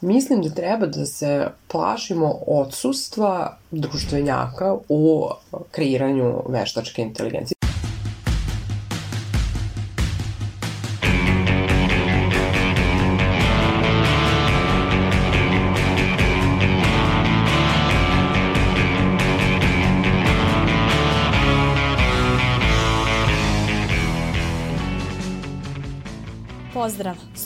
Mislim da treba da se plašimo odsustva društvenjaka u kreiranju veštačke inteligencije.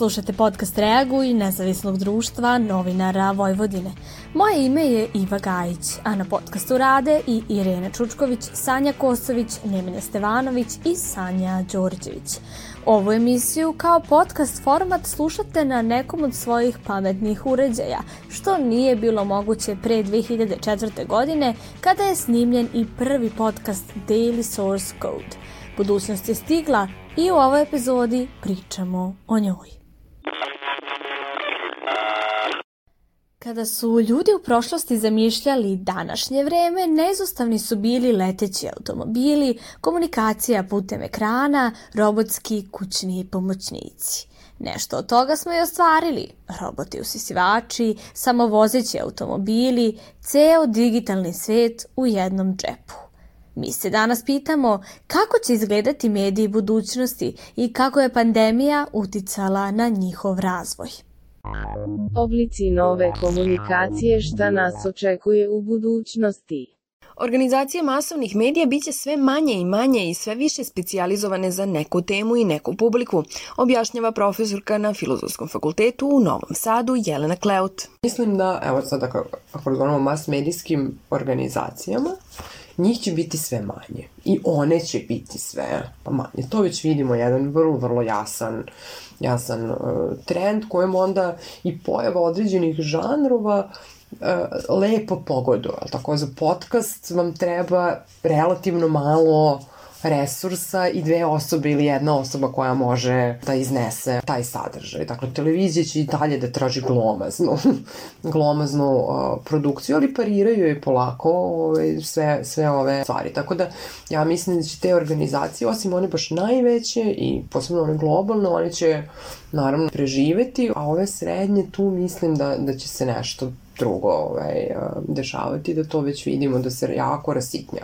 Slušate podcast Reaguj nezavisnog društva novinara Vojvodine. Moje ime je Iva Gajić, a na podcastu rade i Irena Čučković, Sanja Kosović, Nemanja Stevanović i Sanja Đorđević. Ovu emisiju kao podcast format slušate na nekom od svojih pametnih uređaja, što nije bilo moguće pre 2004. godine kada je snimljen i prvi podcast Daily Source Code. Budućnost je stigla i u ovoj epizodi pričamo o njoj. Kada su ljudi u prošlosti zamišljali današnje vreme, neizostavni su bili leteći automobili, komunikacija putem ekrana, robotski kućni pomoćnici. Nešto od toga smo i ostvarili. Roboti usisivači, samovozeći automobili, ceo digitalni svet u jednom džepu. Mi se danas pitamo kako će izgledati mediji budućnosti i kako je pandemija uticala na njihov razvoj. Oblici nove komunikacije šta nas očekuje u budućnosti. Organizacije masovnih medija biće sve manje i manje i sve više specijalizovane za neku temu i neku publiku, objašnjava profesorka na Filozofskom fakultetu u Novom Sadu Jelena Kleut. Mislim da, evo sad ako, ako razgovaramo o mas medijskim organizacijama, njih će biti sve manje i one će biti sve manje. To već vidimo jedan vrlo, vrlo jasan, jasan uh, trend kojem onda i pojava određenih žanrova uh, lepo pogodu. Tako za podcast vam treba relativno malo resursa i dve osobe ili jedna osoba koja može da iznese taj sadržaj. Dakle, televizija će i dalje da traži glomaznu, glomaznu uh, produkciju, ali pariraju je polako ovaj, sve, sve ove stvari. Tako da, ja mislim da će te organizacije, osim one baš najveće i posebno one globalne, one će naravno preživeti, a ove srednje tu mislim da, da će se nešto drugo ovaj, dešavati, da to već vidimo da se jako rasitnja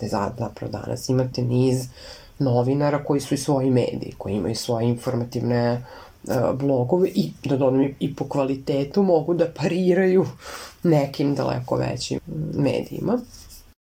te zapravo danas imate niz novinara koji su i svoji mediji, koji imaju svoje informativne uh, blogove i da dodam i po kvalitetu mogu da pariraju nekim daleko većim medijima.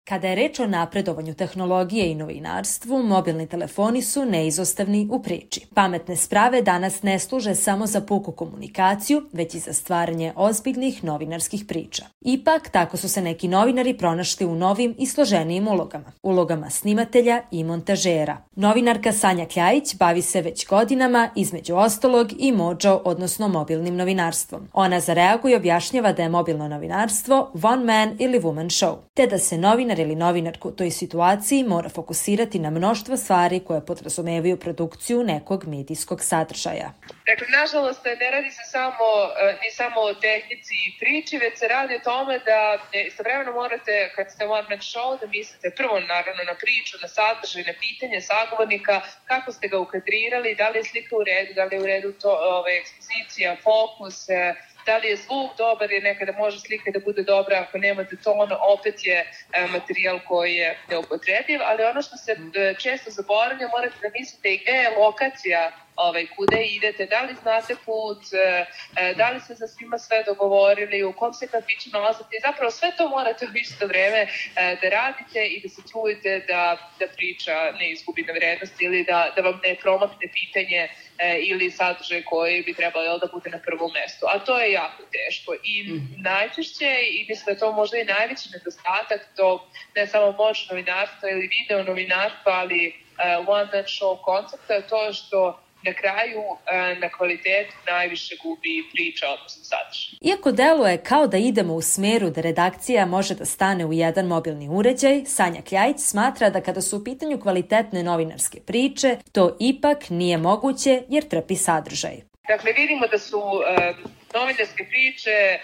Kada je reč o napredovanju tehnologije i novinarstvu, mobilni telefoni su neizostavni u priči. Pametne sprave danas ne služe samo za puku komunikaciju, već i za stvaranje ozbiljnih novinarskih priča. Ipak, tako su se neki novinari pronašli u novim i složenijim ulogama. Ulogama snimatelja i montažera. Novinarka Sanja Kljajić bavi se već godinama, između ostalog i mođo, odnosno mobilnim novinarstvom. Ona za reagu i objašnjava da je mobilno novinarstvo one man ili woman show, te da se novinar novinar ili novinarka u toj situaciji mora fokusirati na mnoštvo stvari koje podrazumevaju produkciju nekog medijskog sadržaja. Dakle, nažalost, ne radi se samo, e, ni samo o tehnici i priči, već se radi o tome da istovremeno morate, kad ste one man show, da mislite prvo naravno na priču, na sadržaj, na pitanje sagovornika, kako ste ga ukadrirali, da li je slika u redu, da li je u redu to, ove, ekspozicija, fokus, e, da li je zvuk dobar jer nekada može slika da bude dobra ako nemate ton, opet je e, materijal koji je neupotrebljiv, ali ono što se e, često zaboravlja morate da mislite i gde je lokacija ovaj, kude idete, da li znate put, e, da li ste sa svima sve dogovorili, u kom se kafiću nalazite i zapravo sve to morate u isto vreme da radite i da se trudite da, da priča ne izgubi na vrednosti ili da, da vam ne promakne pitanje e, ili sadržaj koji bi trebalo jel, da bude na prvom mestu. A to je jako teško i mm. najčešće, i mislim da je to možda i najveći nedostatak, to ne samo moć novinarstva ili video novinarstva, ali uh, one man show koncepta, to što na kraju e, na kvalitetu najviše gubi priča, odnosno sadržaj. Iako deluje kao da idemo u smeru da redakcija može da stane u jedan mobilni uređaj, Sanja Kljajić smatra da kada su u pitanju kvalitetne novinarske priče, to ipak nije moguće jer trpi sadržaj. Dakle, vidimo da su uh, novinarske priče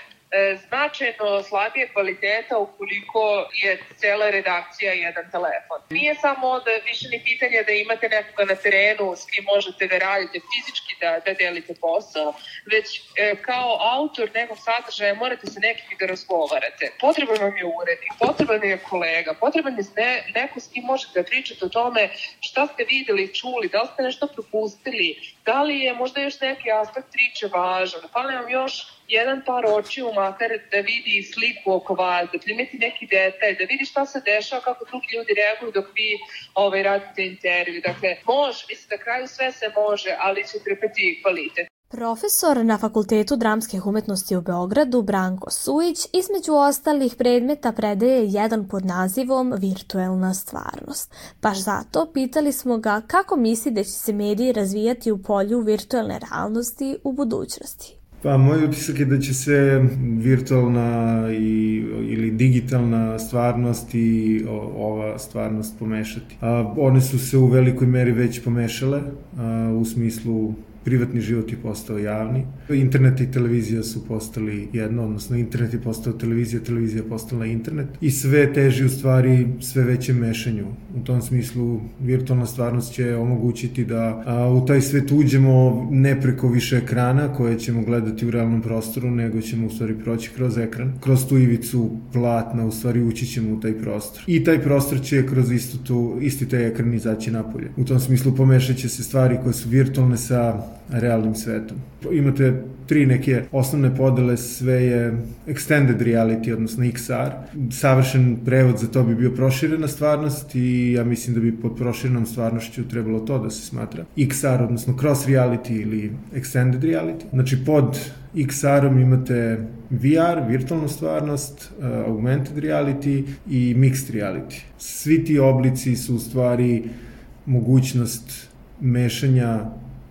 značajno slabije kvaliteta ukoliko je cela redakcija jedan telefon. Nije samo onda više ni pitanje da imate nekoga na terenu s kim možete da radite fizički, da, da delite posao, već e, kao autor nekog sadržaja morate se nekim da razgovarate. Potreban vam je urednik, potreban je kolega, potreban je ne, neko s kim možete da pričate o tome šta ste videli, čuli, da li ste nešto propustili, da li je možda još neki aspekt priče važan, fali vam još jedan par očiju makar da vidi sliku oko vas, da primeti neki detalj, da vidi šta se dešava, kako drugi ljudi reaguju dok vi ovaj, radite intervju. Dakle, može, mislim da kraju sve se može, ali će trpeti kvalitet. Profesor na Fakultetu dramskih umetnosti u Beogradu, Branko Sujić, između ostalih predmeta predaje jedan pod nazivom Virtuelna stvarnost. Baš zato pitali smo ga kako misli da će se mediji razvijati u polju virtuelne realnosti u budućnosti. Pa moj utisak je da će se virtualna i, ili digitalna stvarnost i ova stvarnost pomešati. A, one su se u velikoj meri već pomešale a, u smislu privatni život je postao javni. Internet i televizija su postali jedno, odnosno internet je postao televizija, televizija je postala internet i sve teži u stvari sve većem mešanju. U tom smislu virtualna stvarnost će omogućiti da a, u taj svet uđemo ne preko više ekrana koje ćemo gledati u realnom prostoru, nego ćemo u stvari proći kroz ekran. Kroz tu ivicu platna u stvari ući ćemo u taj prostor. I taj prostor će kroz istu tu, isti taj ekran izaći napolje. U tom smislu pomešat će se stvari koje su virtualne sa realnim svetom. Imate tri neke osnovne podele, sve je extended reality, odnosno XR. Savršen prevod za to bi bio proširena stvarnost i ja mislim da bi pod proširenom stvarnošću trebalo to da se smatra. XR, odnosno cross reality ili extended reality. Znači pod XR-om imate VR, virtualnu stvarnost, uh, augmented reality i mixed reality. Svi ti oblici su u stvari mogućnost mešanja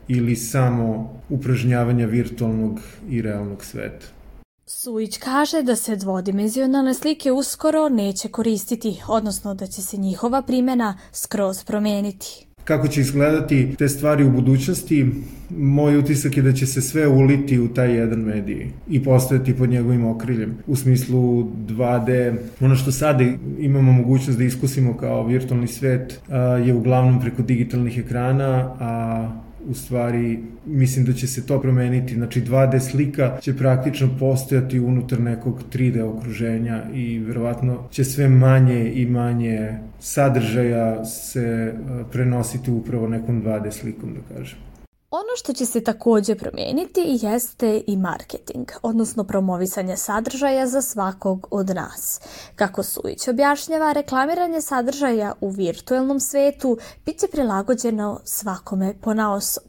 ili samo upražnjavanja virtualnog i realnog sveta. Sujić kaže da se dvodimenzionalne slike uskoro neće koristiti, odnosno da će se njihova primjena skroz promeniti. Kako će izgledati te stvari u budućnosti, moj utisak je da će se sve uliti u taj jedan medij i postojati pod njegovim okriljem. U smislu 2D, ono što sada imamo mogućnost da iskusimo kao virtualni svet je uglavnom preko digitalnih ekrana, a u stvari mislim da će se to promeniti. Znači 2D slika će praktično postojati unutar nekog 3D okruženja i verovatno će sve manje i manje sadržaja se prenositi upravo nekom 2D slikom, da kažem. Ono što će se takođe promeniti jeste i marketing, odnosno promovisanje sadržaja za svakog od nas. Kako Sujić objašnjava, reklamiranje sadržaja u virtuelnom svetu bit će prilagođeno svakome po naosob.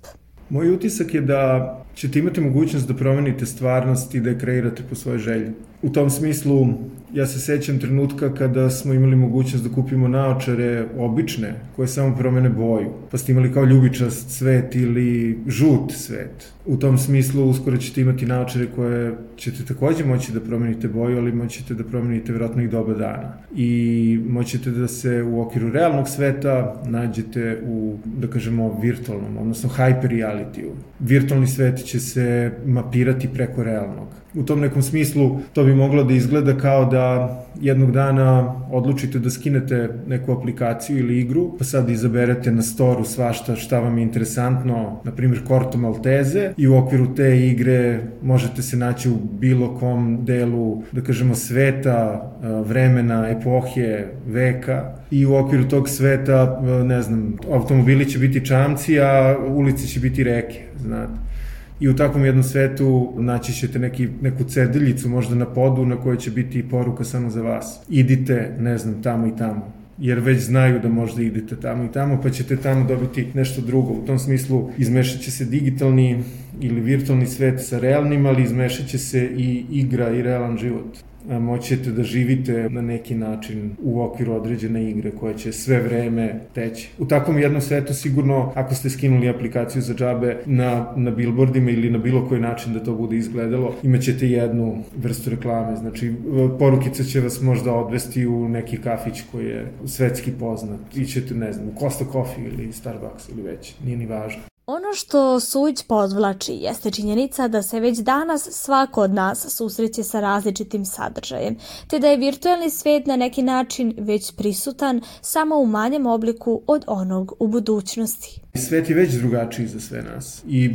Moj utisak je da ćete imati mogućnost da promenite stvarnost i da je kreirate po svojoj želji. U tom smislu, ja se sećam trenutka kada smo imali mogućnost da kupimo naočare obične, koje samo promene boju. Pa ste imali kao ljubičast svet ili žut svet. U tom smislu, uskoro ćete imati naočare koje ćete takođe moći da promenite boju, ali moćete da promenite vjerojatno i doba dana. I moćete da se u okviru realnog sveta nađete u, da kažemo, virtualnom, odnosno hyper reality-u. Virtualni svet će se mapirati preko realnog. U tom nekom smislu to bi moglo da izgleda kao da jednog dana odlučite da skinete neku aplikaciju ili igru, pa sad izaberete na storu svašta šta vam je interesantno, na primjer Korto Malteze, i u okviru te igre možete se naći u bilo kom delu, da kažemo, sveta, vremena, epohe, veka, i u okviru tog sveta, ne znam, automobili će biti čamci, a ulice će biti reke, znate i u takvom jednom svetu naći ćete neki, neku cediljicu možda na podu na kojoj će biti poruka samo za vas. Idite, ne znam, tamo i tamo jer već znaju da možda idete tamo i tamo, pa ćete tamo dobiti nešto drugo. U tom smislu izmešat će se digitalni ili virtualni svet sa realnim, ali izmešat će se i igra i realan život moćete da živite na neki način u okviru određene igre koja će sve vreme teći. U takvom jednom svetu sigurno ako ste skinuli aplikaciju za džabe na, na billboardima ili na bilo koji način da to bude izgledalo, imaćete jednu vrstu reklame. Znači, porukica će vas možda odvesti u neki kafić koji je svetski poznat. Ićete, ne znam, u Costa Coffee ili Starbucks ili već, nije ni važno. Ono što Sujić podvlači jeste činjenica da se već danas svako od nas susreće sa različitim sadržajem, te da je virtualni svet na neki način već prisutan samo u manjem obliku od onog u budućnosti. Svet je već drugačiji za sve nas i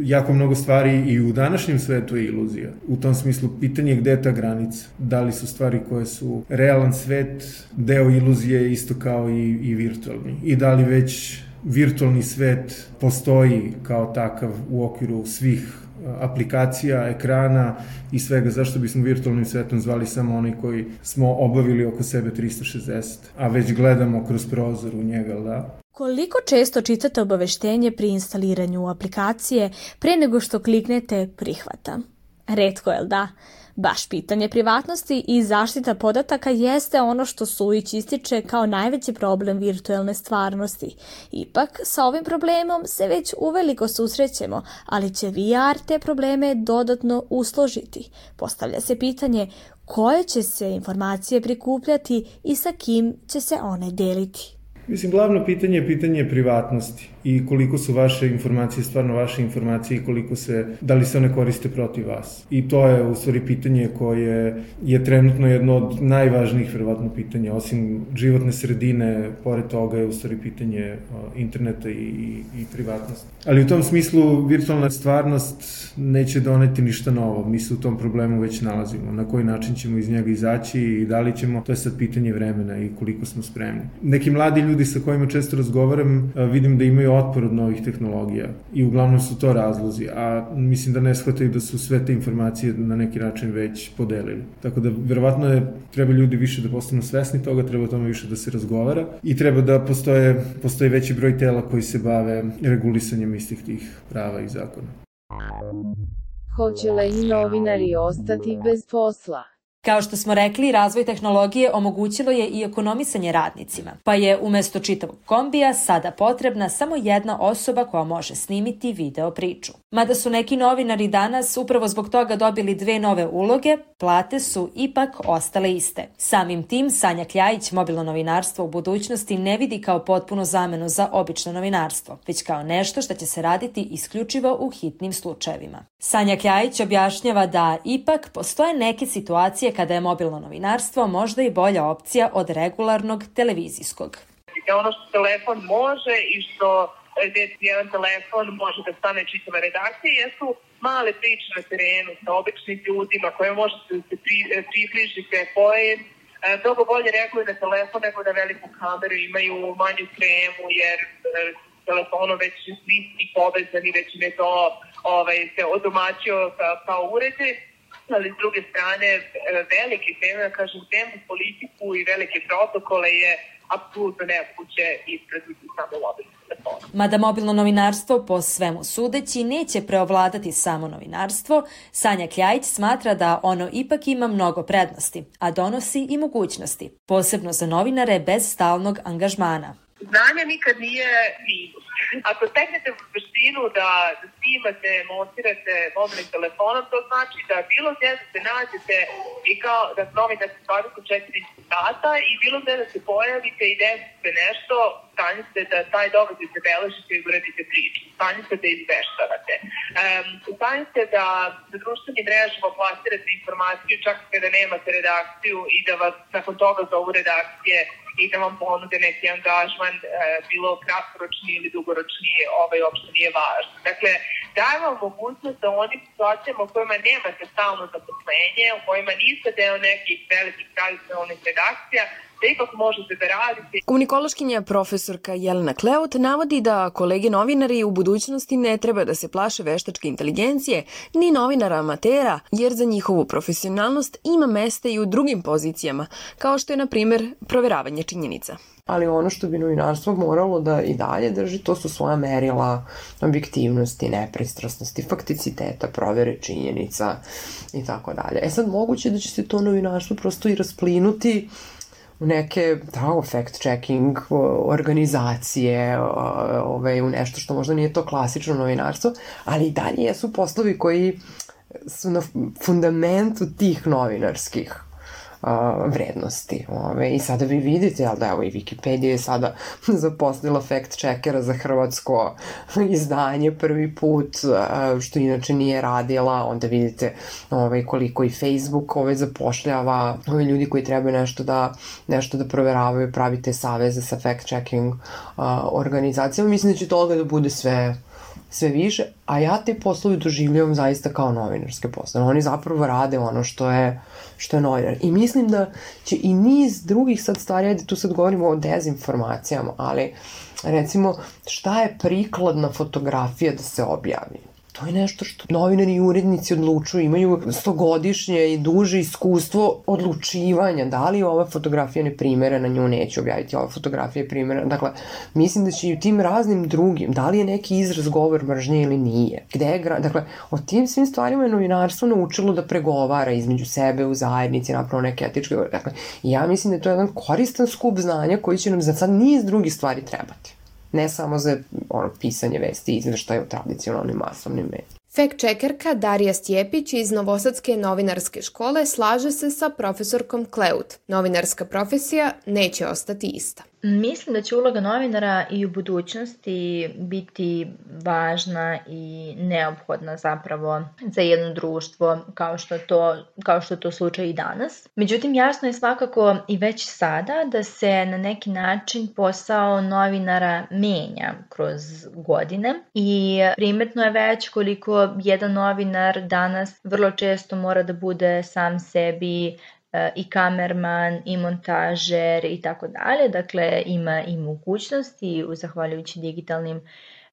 jako mnogo stvari i u današnjem svetu je iluzija. U tom smislu pitanje je gde je ta granica. Da li su stvari koje su realan svet, deo iluzije isto kao i, i virtualni. I da li već virtualni svet postoji kao takav u okviru svih e, aplikacija, ekrana i svega, zašto bismo virtualnim svetom zvali samo onaj koji smo obavili oko sebe 360, a već gledamo kroz prozor u njega, da? Koliko često čitate obaveštenje pri instaliranju aplikacije pre nego što kliknete prihvata? Redko, je li da? Baš pitanje privatnosti i zaštita podataka jeste ono što Sujić ističe kao najveći problem virtualne stvarnosti. Ipak, sa ovim problemom se već uveliko susrećemo, ali će VR te probleme dodatno usložiti. Postavlja se pitanje koje će se informacije prikupljati i sa kim će se one deliti. Mislim, glavno pitanje je pitanje privatnosti i koliko su vaše informacije stvarno vaše informacije i koliko se, da li se one koriste protiv vas. I to je u stvari pitanje koje je trenutno jedno od najvažnijih verovatno pitanja, osim životne sredine, pored toga je u stvari pitanje interneta i, i, i privatnosti. Ali u tom smislu virtualna stvarnost neće doneti ništa novo. Mi se u tom problemu već nalazimo. Na koji način ćemo iz njega izaći i da li ćemo, to je sad pitanje vremena i koliko smo spremni. Neki mladi ljudi sa kojima često razgovaram vidim da imaju otpor od novih tehnologija i uglavnom su to razlozi, a mislim da ne shvataju da su sve te informacije na neki način već podelili. Tako da verovatno je, treba ljudi više da postanu svesni toga, treba o tome više da se razgovara i treba da postoje, postoje veći broj tela koji se bave regulisanjem istih tih prava i zakona. Hoće li novinari ostati bez posla? Kao što smo rekli, razvoj tehnologije omogućilo je i ekonomisanje radnicima, pa je umesto čitavog kombija sada potrebna samo jedna osoba koja može snimiti video priču. Mada su neki novinari danas upravo zbog toga dobili dve nove uloge, plate su ipak ostale iste. Samim tim Sanja Kljajić mobilno novinarstvo u budućnosti ne vidi kao potpuno zamenu za obično novinarstvo, već kao nešto što će se raditi isključivo u hitnim slučajevima. Sanja Kljajić objašnjava da ipak postoje neke situacije kada je mobilno novinarstvo možda i bolja opcija od regularnog televizijskog. Ono što telefon može i što gde jedan telefon može da stane čitava redakcija jesu male priče na terenu sa običnim ljudima koje možete da se pri, približite koje e, mnogo bolje reaguju na telefon nego na veliku kameru, imaju manju kremu jer e, telefonom već svi povezani, već im je to ovaj, se odomaćio kao, kao uređaj ali s druge strane e, velike teme, kažem, temu politiku i velike protokole je apsolutno nemoguće ispratiti samo mobilno telefon. Mada mobilno novinarstvo po svemu sudeći neće preovladati samo novinarstvo, Sanja Kljajić smatra da ono ipak ima mnogo prednosti, a donosi i mogućnosti, posebno za novinare bez stalnog angažmana. Znanje nikad nije minus Ako steknete veštinu da, snimate, montirate mobilnim telefonom, to znači da bilo gde da se nađete i kao da novite 24 sata i bilo gde da se pojavite i desite nešto, stanite da taj događaj se beležite i uradite priču. Stanite da izveštavate. Um, stanite da za društvenim mrežama plasirate informaciju čak kada nemate redakciju i da vas nakon toga zovu redakcije i da vam ponude neki angažman, e, bilo kratkoročni ili dugoročni, ovaj uopšte nije važno. Dakle, daje vam mogućnost da onim situacijama u kojima nemate stalno zaposlenje, u kojima niste deo nekih velikih tradicionalnih redakcija, da ipak možete da radite. Komunikološkinja profesorka Jelena Kleut navodi da kolege novinari u budućnosti ne treba da se plaše veštačke inteligencije ni novinara amatera, jer za njihovu profesionalnost ima mesta i u drugim pozicijama, kao što je, na primer, proveravanje činjenica ali ono što bi novinarstvo moralo da i dalje drži, to su svoja merila objektivnosti, nepristrasnosti, fakticiteta, provere činjenica i tako dalje. E sad, moguće da će se to novinarstvo prosto i rasplinuti neke da, fact-checking organizacije, ovaj, u nešto što možda nije to klasično novinarstvo, ali i dalje jesu poslovi koji su na fundamentu tih novinarskih a, vrednosti. Ove, I sada vi vidite, jel da evo i Wikipedia je sada zaposlila fact checkera za hrvatsko izdanje prvi put, što inače nije radila, onda vidite ove, koliko i Facebook ove zapošljava ove ljudi koji trebaju nešto da, nešto da proveravaju, pravite saveze sa fact checking a, organizacijama. Mislim da će toga da bude sve sve više, a ja te poslove doživljavam zaista kao novinarske poslove. Oni zapravo rade ono što je, što je novinar. I mislim da će i niz drugih sad stvari, ajde tu sad govorimo o dezinformacijama, ali recimo šta je prikladna fotografija da se objavi? To je nešto što novinari i urednici odlučuju, imaju stogodišnje i duže iskustvo odlučivanja, da li ova fotografija ne primere, na nju neću objaviti, ova fotografija je primere. Dakle, mislim da će i u tim raznim drugim, da li je neki izraz govor mržnje ili nije, gde je, gra... dakle, o tim svim stvarima je novinarstvo naučilo da pregovara između sebe u zajednici, napravo neke etičke, dakle, ja mislim da je to jedan koristan skup znanja koji će nam za sad niz drugih stvari trebati ne samo za ono, pisanje vesti i izveštaje u tradicionalnim masovnim medijima. Fact-checkerka Darija Stjepić iz Novosadske novinarske škole slaže se sa profesorkom Kleut. Novinarska profesija neće ostati ista. Mislim da će uloga novinara i u budućnosti biti važna i neophodna zapravo za jedno društvo kao što to, kao što to slučaj i danas. Međutim, jasno je svakako i već sada da se na neki način posao novinara menja kroz godine i primetno je već koliko jedan novinar danas vrlo često mora da bude sam sebi i kamerman i montažer i tako dalje. Dakle, ima i mogućnosti zahvaljujući digitalnim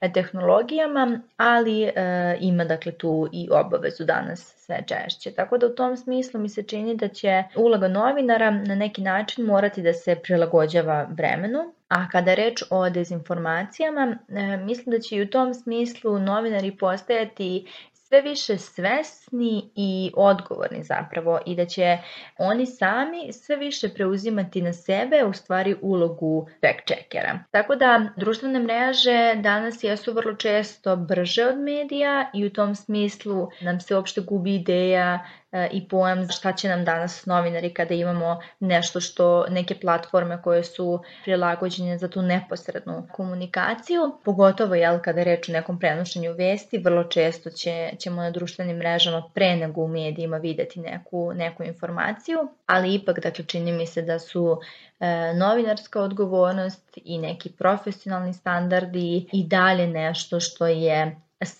e, tehnologijama, ali e, ima dakle tu i obavezu danas sve češće. Tako da u tom smislu mi se čini da će uloga novinara na neki način morati da se prilagođava vremenu, a kada reč o dezinformacijama, e, mislim da će i u tom smislu novinari postajati sve više svesni i odgovorni zapravo i da će oni sami sve više preuzimati na sebe u stvari ulogu fact checkera. Tako da društvene mreže danas jesu vrlo često brže od medija i u tom smislu nam se uopšte gubi ideja i pojam šta će nam danas novinari kada imamo nešto što neke platforme koje su prilagođene za tu neposrednu komunikaciju, pogotovo jel, kada je reč o nekom prenošenju vesti, vrlo često će, ćemo na društvenim mrežama pre nego u medijima videti neku, neku informaciju, ali ipak dakle čini mi se da su e, novinarska odgovornost i neki profesionalni standardi i dalje nešto što je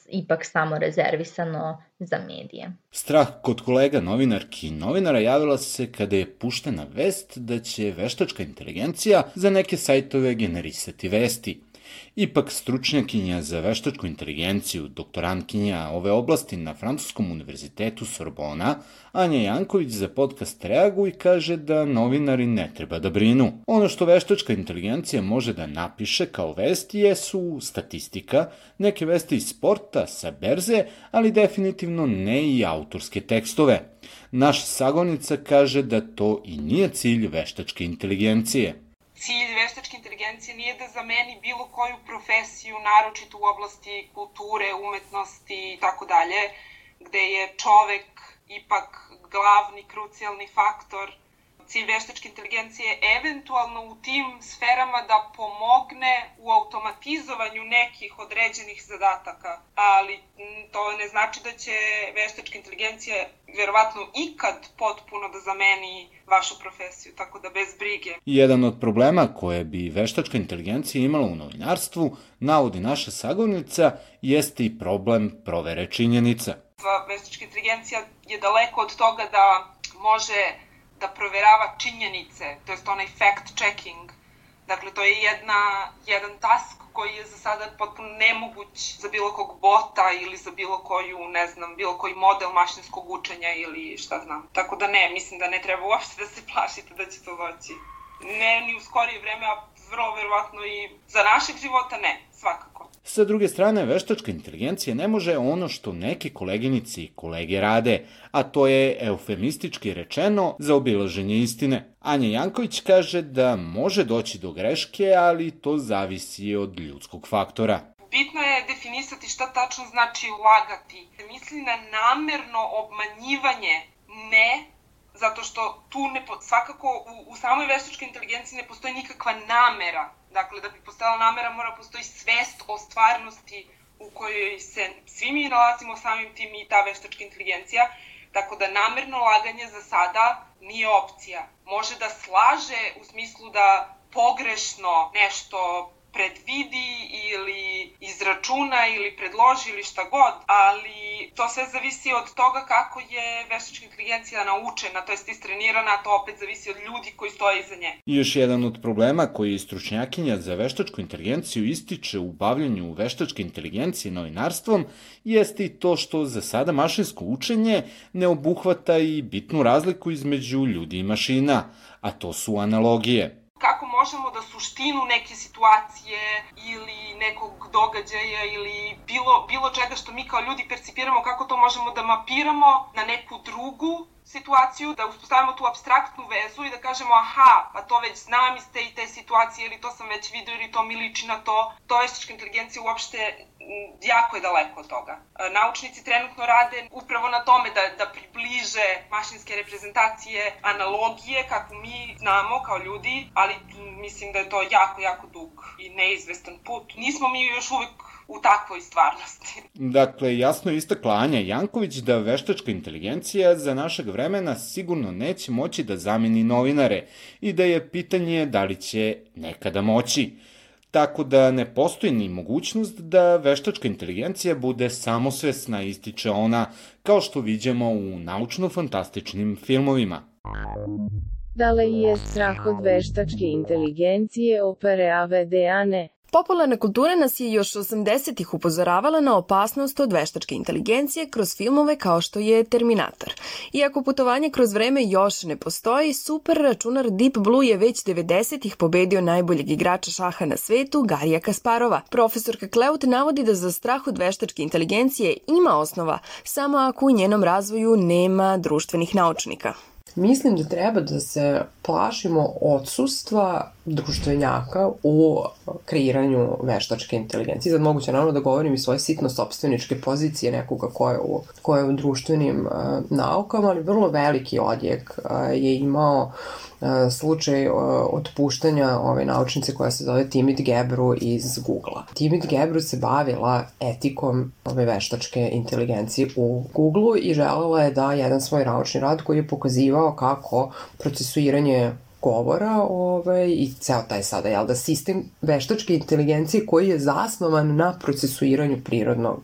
ipak samo rezervisano za medije. Strah kod kolega novinarki i novinara javila se kada je puštena vest da će veštačka inteligencija za neke sajtove generisati vesti. Ipak stručnjakinja za veštačku inteligenciju, doktorantkinja ove oblasti na Francuskom univerzitetu Sorbona, Anja Janković za podcast Reagu i kaže da novinari ne treba da brinu. Ono što veštačka inteligencija može da napiše kao vesti jesu statistika, neke vesti iz sporta, sa berze, ali definitivno ne i autorske tekstove. Naša sagonica kaže da to i nije cilj veštačke inteligencije cilj veštačke inteligencije nije da zameni bilo koju profesiju, naročito u oblasti kulture, umetnosti i tako dalje, gde je čovek ipak glavni, krucijalni faktor cilj veštačke inteligencije eventualno u tim sferama da pomogne u automatizovanju nekih određenih zadataka, ali to ne znači da će veštačka inteligencija verovatno ikad potpuno da zameni vašu profesiju, tako da bez brige. Jedan od problema koje bi veštačka inteligencija imala u novinarstvu, navodi naša sagovnica, jeste i problem provere činjenica. Veštačka inteligencija je daleko od toga da može da proverava činjenice, to jest onaj fact checking. Dakle, to je jedna, jedan task koji je za sada potpuno nemoguć za bilo kog bota ili za bilo koju, ne znam, bilo koji model mašinskog učenja ili šta znam. Tako da ne, mislim da ne treba uopšte da se plašite da će to doći. Ne ni u skorije vreme, a vrlo verovatno i za našeg života ne, svakako. Sa druge strane, veštačka inteligencija ne može ono što neke koleginici i kolege rade, a to je eufemistički rečeno za obilaženje istine. Anja Janković kaže da može doći do greške, ali to zavisi od ljudskog faktora. Bitno je definisati šta tačno znači lagati. Misli na namerno obmanjivanje, ne zato što tu ne, svakako u, u samoj veštačkoj inteligenciji ne postoji nikakva namera. Dakle, da bi postojala namera mora postoji svest o stvarnosti u kojoj se svi mi nalazimo samim tim i ta veštačka inteligencija. Tako da namerno laganje za sada nije opcija. Može da slaže u smislu da pogrešno nešto predvidi ili izračuna ili predloži ili šta god, ali to sve zavisi od toga kako je veštačka inteligencija naučena, to jest istrenirana, a to opet zavisi od ljudi koji stoje iza nje. I još jedan od problema koji stručnjakinja za veštačku inteligenciju ističe u bavljanju veštačke inteligencije novinarstvom jeste i to što za sada mašinsko učenje ne obuhvata i bitnu razliku između ljudi i mašina, a to su analogije kako možemo da suštinu neke situacije ili nekog događaja ili bilo, bilo čega što mi kao ljudi percipiramo, kako to možemo da mapiramo na neku drugu situaciju, da uspostavimo tu abstraktnu vezu i da kažemo aha, pa to već znam iz te i te situacije ili to sam već vidio ili to mi liči na to. To veštačka inteligencija uopšte jako je daleko od toga. E, naučnici trenutno rade upravo na tome da, da približe mašinske reprezentacije, analogije kako mi znamo kao ljudi, ali mislim da je to jako, jako dug i neizvestan put. Nismo mi još uvek u takvoj stvarnosti. Dakle, jasno je istakla Anja Janković da veštačka inteligencija za našeg vremena sigurno neće moći da zameni novinare i da je pitanje da li će nekada moći. Tako da ne postoji ni mogućnost da veštačka inteligencija bude samosvesna, ističe ona, kao što viđamo u naučno-fantastičnim filmovima. Da li je strah od veštačke inteligencije opere AVD-ane? Popularna kultura nas je još 80-ih upozoravala na opasnost od veštačke inteligencije kroz filmove kao što je Terminator. Iako putovanje kroz vreme još ne postoji, super računar Deep Blue je već 90-ih pobedio najboljeg igrača šaha na svetu, Garija Kasparova. Profesorka Kleut navodi da za strah od veštačke inteligencije ima osnova, samo ako u njenom razvoju nema društvenih naučnika. Mislim da treba da se plašimo odsustva društvenjaka u kreiranju veštačke inteligencije. Sad moguće naravno da govorim i svoje sitno sobstveničke pozicije nekoga ko je u, ko je u društvenim uh, naukama, ali vrlo veliki odjek uh, je imao uh, slučaj e, otpuštanja ove naučnice koja se zove Timid Gebru iz Google-a. Timid Gebru se bavila etikom ove veštačke inteligencije u Google-u i želela je da jedan svoj naučni rad koji je pokazivao kako procesuiranje govora ovaj, i ceo taj sada, jel da, sistem veštačke inteligencije koji je zasnovan na procesuiranju prirodnog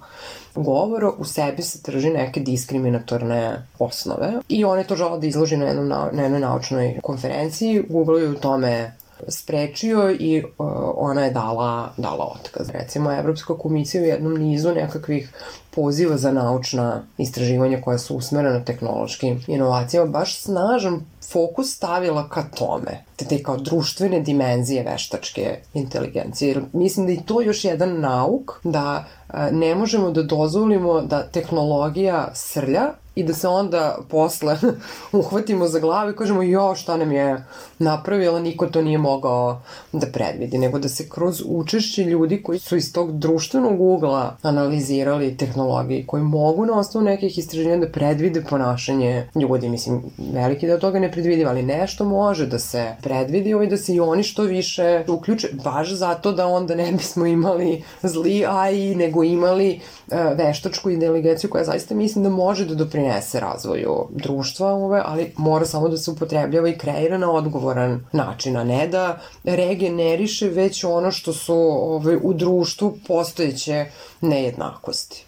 govora u sebi se trži neke diskriminatorne osnove i on je to žela da izloži na, jednom, na jednoj naučnoj konferenciji. Google je u tome sprečio i uh, ona je dala, dala otkaz. Recimo, Evropska komisija u jednom nizu nekakvih poziva za naučna istraživanja koja su usmerena tehnološkim inovacijama baš snažan fokus stavila ka tome, te te kao društvene dimenzije veštačke inteligencije. Jer mislim da i to još jedan nauk da ne možemo da dozvolimo da tehnologija srlja i da se onda posle uhvatimo za glavu i kažemo jo šta nam je napravila, niko to nije mogao da predvidi, nego da se kroz učešće ljudi koji su iz tog društvenog ugla analizirali tehnologije, koji mogu na osnovu nekih istraživanja da predvide ponašanje ljudi, mislim, veliki da toga ne predvidiva, ali nešto može da se predvidi ovaj da se i oni što više uključe, baš zato da onda ne bismo imali zli AI, nego imali uh, veštačku inteligenciju koja zaista mislim da može da doprinese doprinese razvoju društva, ove, ali mora samo da se upotrebljava i kreira na odgovoran način, a ne da regeneriše već ono što su ove, u društvu postojeće nejednakosti.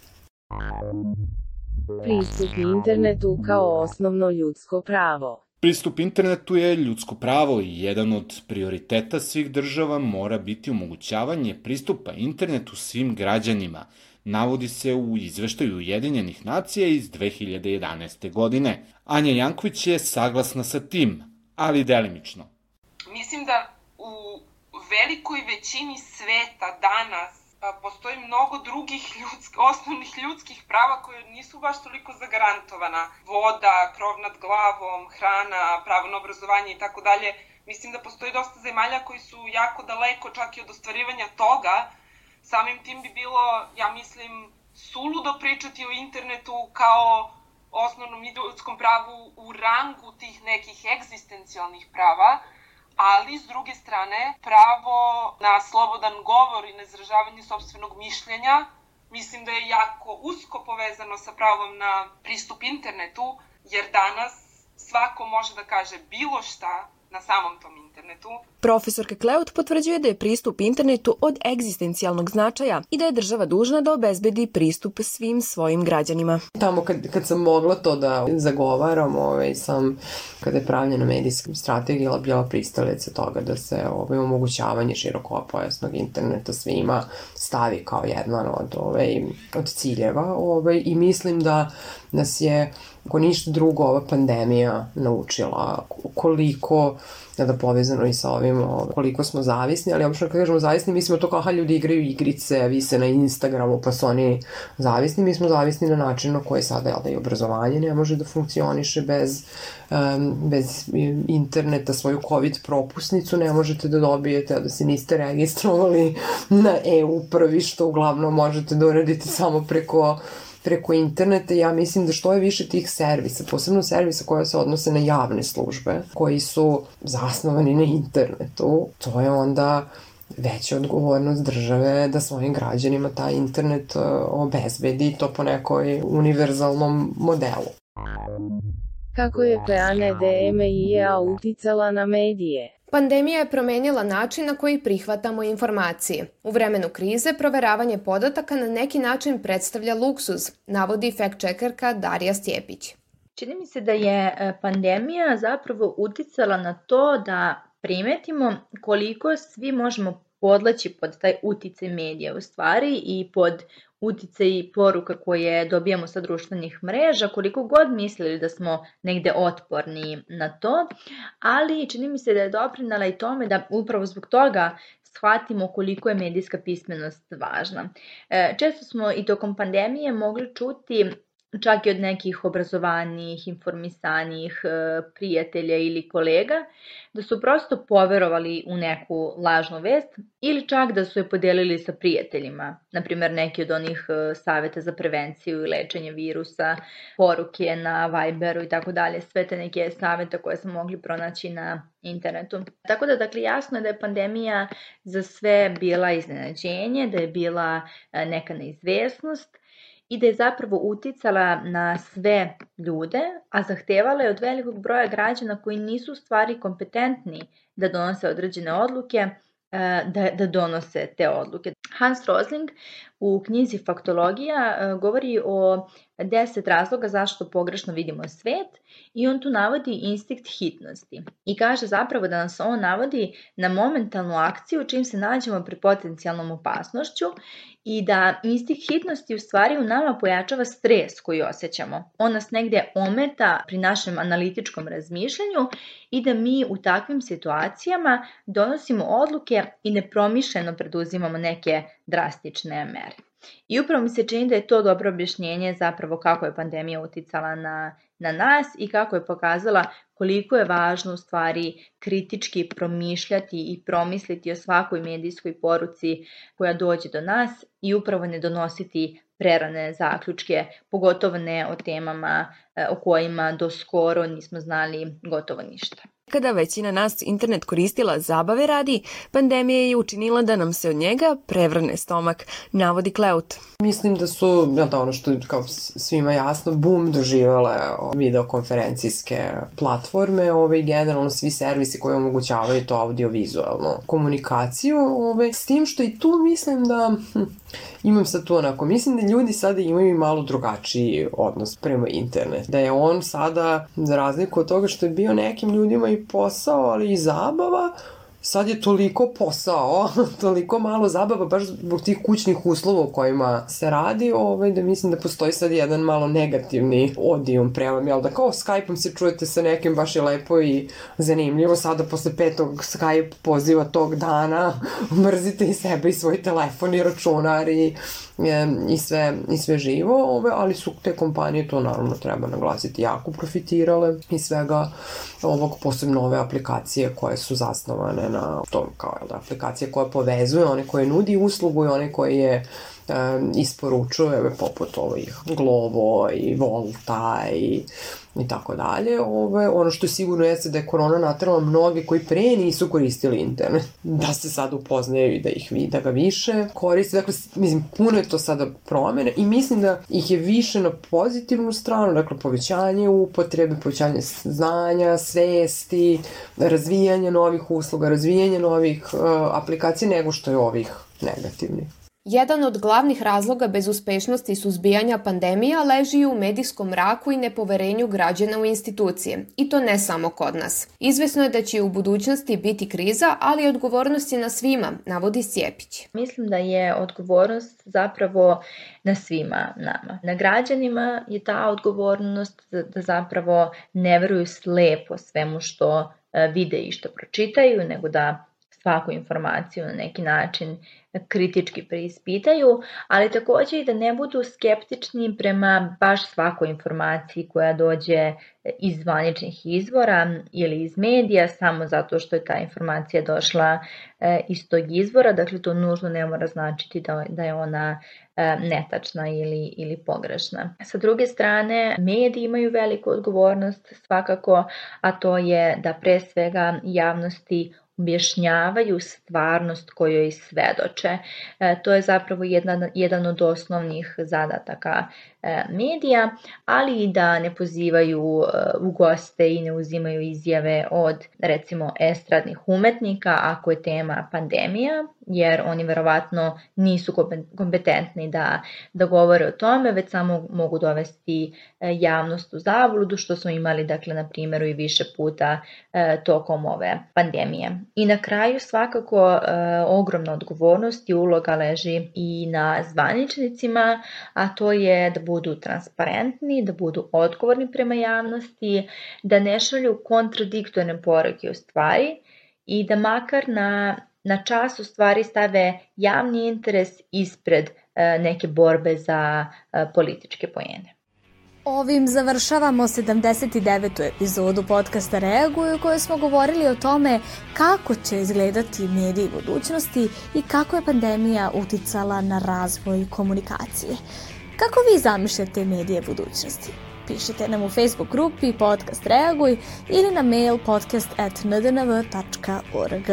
Pristup internetu kao osnovno ljudsko pravo. Pristup internetu je ljudsko pravo i jedan od prioriteta svih država mora biti omogućavanje pristupa internetu svim građanima – navodi se u izveštaju Ujedinjenih nacija iz 2011. godine. Anja Janković je saglasna sa tim, ali delimično. Mislim da u velikoj većini sveta danas postoji mnogo drugih ljudsk, osnovnih ljudskih prava koje nisu baš toliko zagarantovana. Voda, krov nad glavom, hrana, pravo na obrazovanje i tako dalje. Mislim da postoji dosta zemalja koji su jako daleko čak i od ostvarivanja toga, samim tim bi bilo, ja mislim, suludo pričati o internetu kao osnovnom ljudskom pravu u rangu tih nekih egzistencijalnih prava, ali s druge strane pravo na slobodan govor i na izražavanje sobstvenog mišljenja mislim da je jako usko povezano sa pravom na pristup internetu, jer danas svako može da kaže bilo šta na samom tom internetu. Profesorka Kleut potvrđuje da je pristup internetu od egzistencijalnog značaja i da je država dužna da obezbedi pristup svim svojim građanima. Tamo kad, kad sam mogla to da zagovaram, ovaj, sam, kada je pravljena medijska strategija, bila pristalica toga da se ovaj, omogućavanje širokopojasnog interneta svima stavi kao jedan od, ovaj, od ciljeva ovaj, i mislim da nas je ako ništa drugo, ova pandemija naučila koliko da povezano i sa ovim koliko smo zavisni, ali obično kad kažemo zavisni, mislimo to kao ljudi igraju igrice, vise na Instagramu, pa su oni zavisni, mi smo zavisni na način na koji sada, jel da i obrazovanje ne može da funkcioniše bez, um, bez interneta, svoju COVID propusnicu ne možete da dobijete, da se niste registrovali na EU prvi, što uglavnom možete da uradite samo preko preko interneta, ja mislim da što je više tih servisa, posebno servisa koja se odnose na javne službe, koji su zasnovani na internetu, to je onda veća odgovornost države da svojim građanima taj internet e, obezbedi to po nekoj univerzalnom modelu. Kako je Peane DMIA uticala na medije? Pandemija je promenila način na koji prihvatamo informacije. U vremenu krize proveravanje podataka na neki način predstavlja luksuz, navodi fact-checkerka Darija Stjepić. Čini mi se da je e, pandemija zapravo uticala na to da primetimo koliko svi možemo podlaći pod taj uticaj medija u stvari i pod uticaj poruka koje dobijamo sa društvenih mreža, koliko god mislili da smo negde otporni na to, ali čini mi se da je doprinala i tome da upravo zbog toga shvatimo koliko je medijska pismenost važna. E, često smo i tokom pandemije mogli čuti čak i od nekih obrazovanijih, informisanijih e, prijatelja ili kolega, da su prosto poverovali u neku lažnu vest ili čak da su je podelili sa prijateljima. Naprimer, neki od onih e, saveta za prevenciju i lečenje virusa, poruke na Viberu i tako dalje, sve te neke savete koje smo mogli pronaći na internetu. Tako da, dakle, jasno je da je pandemija za sve bila iznenađenje, da je bila e, neka neizvesnost, i da je zapravo uticala na sve ljude, a zahtevala je od velikog broja građana koji nisu stvari kompetentni da donose određene odluke, e, da, da donose te odluke. Hans Rosling u knjizi Faktologija e, govori o 10 razloga zašto pogrešno vidimo svet i on tu navodi instinkt hitnosti i kaže zapravo da nas on navodi na momentalnu akciju čim se nađemo pri potencijalnom opasnošću i da instinkt hitnosti u stvari u nama pojačava stres koji osjećamo. On nas negde ometa pri našem analitičkom razmišljanju i da mi u takvim situacijama donosimo odluke i nepromišljeno preduzimamo neke drastične mere. I upravo mi se čini da je to dobro objašnjenje zapravo kako je pandemija uticala na, na nas i kako je pokazala koliko je važno u stvari kritički promišljati i promisliti o svakoj medijskoj poruci koja dođe do nas i upravo ne donositi prerane zaključke, pogotovo ne o temama e, o kojima do skoro nismo znali gotovo ništa. Kada većina nas internet koristila zabave radi, pandemija je učinila da nam se od njega prevrne stomak, navodi Kleut. Mislim da su, ja da ono što je kao svima jasno, boom doživele videokonferencijske platforme, ove, generalno svi servisi koji omogućavaju to audiovizualno komunikaciju, ove, s tim što i tu mislim da hm, imam sad tu onako, mislim da ljudi sada imaju malo drugačiji odnos prema internet. Da je on sada, za razliku od toga što je bio nekim ljudima i posao, ali i zabava, sad je toliko posao, toliko malo zabava, baš zbog tih kućnih uslova u kojima se radi, ovaj, da mislim da postoji sad jedan malo negativni odijum prema, jel da? Kao Skype-om se čujete sa nekim baš je lepo i zanimljivo, sada posle petog Skype poziva tog dana, mrzite i sebe i svoj telefon i računar i i sve, i sve živo, ove, ali su te kompanije, to naravno treba naglasiti, jako profitirale i svega ovog, posebno ove aplikacije koje su zasnovane na na to kao da, aplikacija koja povezuje one koje nudi uslugu i one koje je um, isporučuje poput ovih Glovo i Volta i i tako dalje. Ove, ono što sigurno jeste da je korona natrala mnoge koji pre nisu koristili internet, da se sad upoznaju i da ih da ga više koriste. Dakle, mislim, puno je to sada promene i mislim da ih je više na pozitivnu stranu, dakle, povećanje upotrebe, povećanje znanja, svesti, razvijanje novih usluga, razvijanje novih uh, aplikacija nego što je ovih negativnih. Jedan od glavnih razloga bez uspešnosti suzbijanja pandemija leži u medijskom mraku i nepoverenju građana u institucije, i to ne samo kod nas. Izvesno je da će u budućnosti biti kriza, ali odgovornost je na svima, navodi Sjepić. Mislim da je odgovornost zapravo na svima nama. Na građanima je ta odgovornost da zapravo ne veruju slepo svemu što e, vide i što pročitaju, nego da svaku informaciju na neki način kritički preispitaju, ali takođe i da ne budu skeptični prema baš svakoj informaciji koja dođe iz zvaničnih izvora ili iz medija samo zato što je ta informacija došla e, iz tog izvora, dakle to nužno ne mora značiti da, da je ona e, netačna ili, ili pogrešna. Sa druge strane, mediji imaju veliku odgovornost svakako, a to je da pre svega javnosti objašnjavaju stvarnost kojoj svedoče. E, to je zapravo jedan, jedan od osnovnih zadataka e, medija, ali i da ne pozivaju e, u goste i ne uzimaju izjave od recimo estradnih umetnika ako je tema pandemija, jer oni verovatno nisu kompetentni da, da govore o tome, već samo mogu dovesti javnost u zabludu, što smo imali, dakle, na primjeru i više puta tokom ove pandemije. I na kraju svakako e, ogromna odgovornost i uloga leži i na zvaničnicima, a to je da budu transparentni, da budu odgovorni prema javnosti, da ne šalju kontradiktorne poruke u stvari i da makar na, na čas u stvari stave javni interes ispred e, neke borbe za e, političke pojene. Ovim završavamo 79. epizodu podcasta Reaguju u kojoj smo govorili o tome kako će izgledati mediji budućnosti i kako je pandemija uticala na razvoj komunikacije. Kako vi zamišljate medije budućnosti? Pišite nam u Facebook grupi Podcast Reaguj ili na mail podcast.ndnv.org.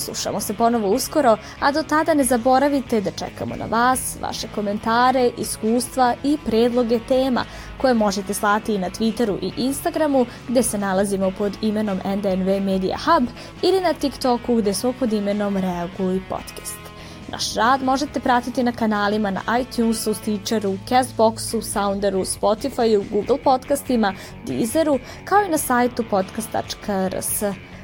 Slušamo se ponovo uskoro, a do tada ne zaboravite da čekamo na vas, vaše komentare, iskustva i predloge tema koje možete slati i na Twitteru i Instagramu gde se nalazimo pod imenom NDNV Media Hub ili na TikToku gde smo pod imenom Reaguj Podcast. Naš rad možete pratiti na kanalima na iTunesu, Stitcheru, Castboxu, Sounderu, Spotifyu, Google podcastima, Deezeru, kao i na sajtu podcast.rs.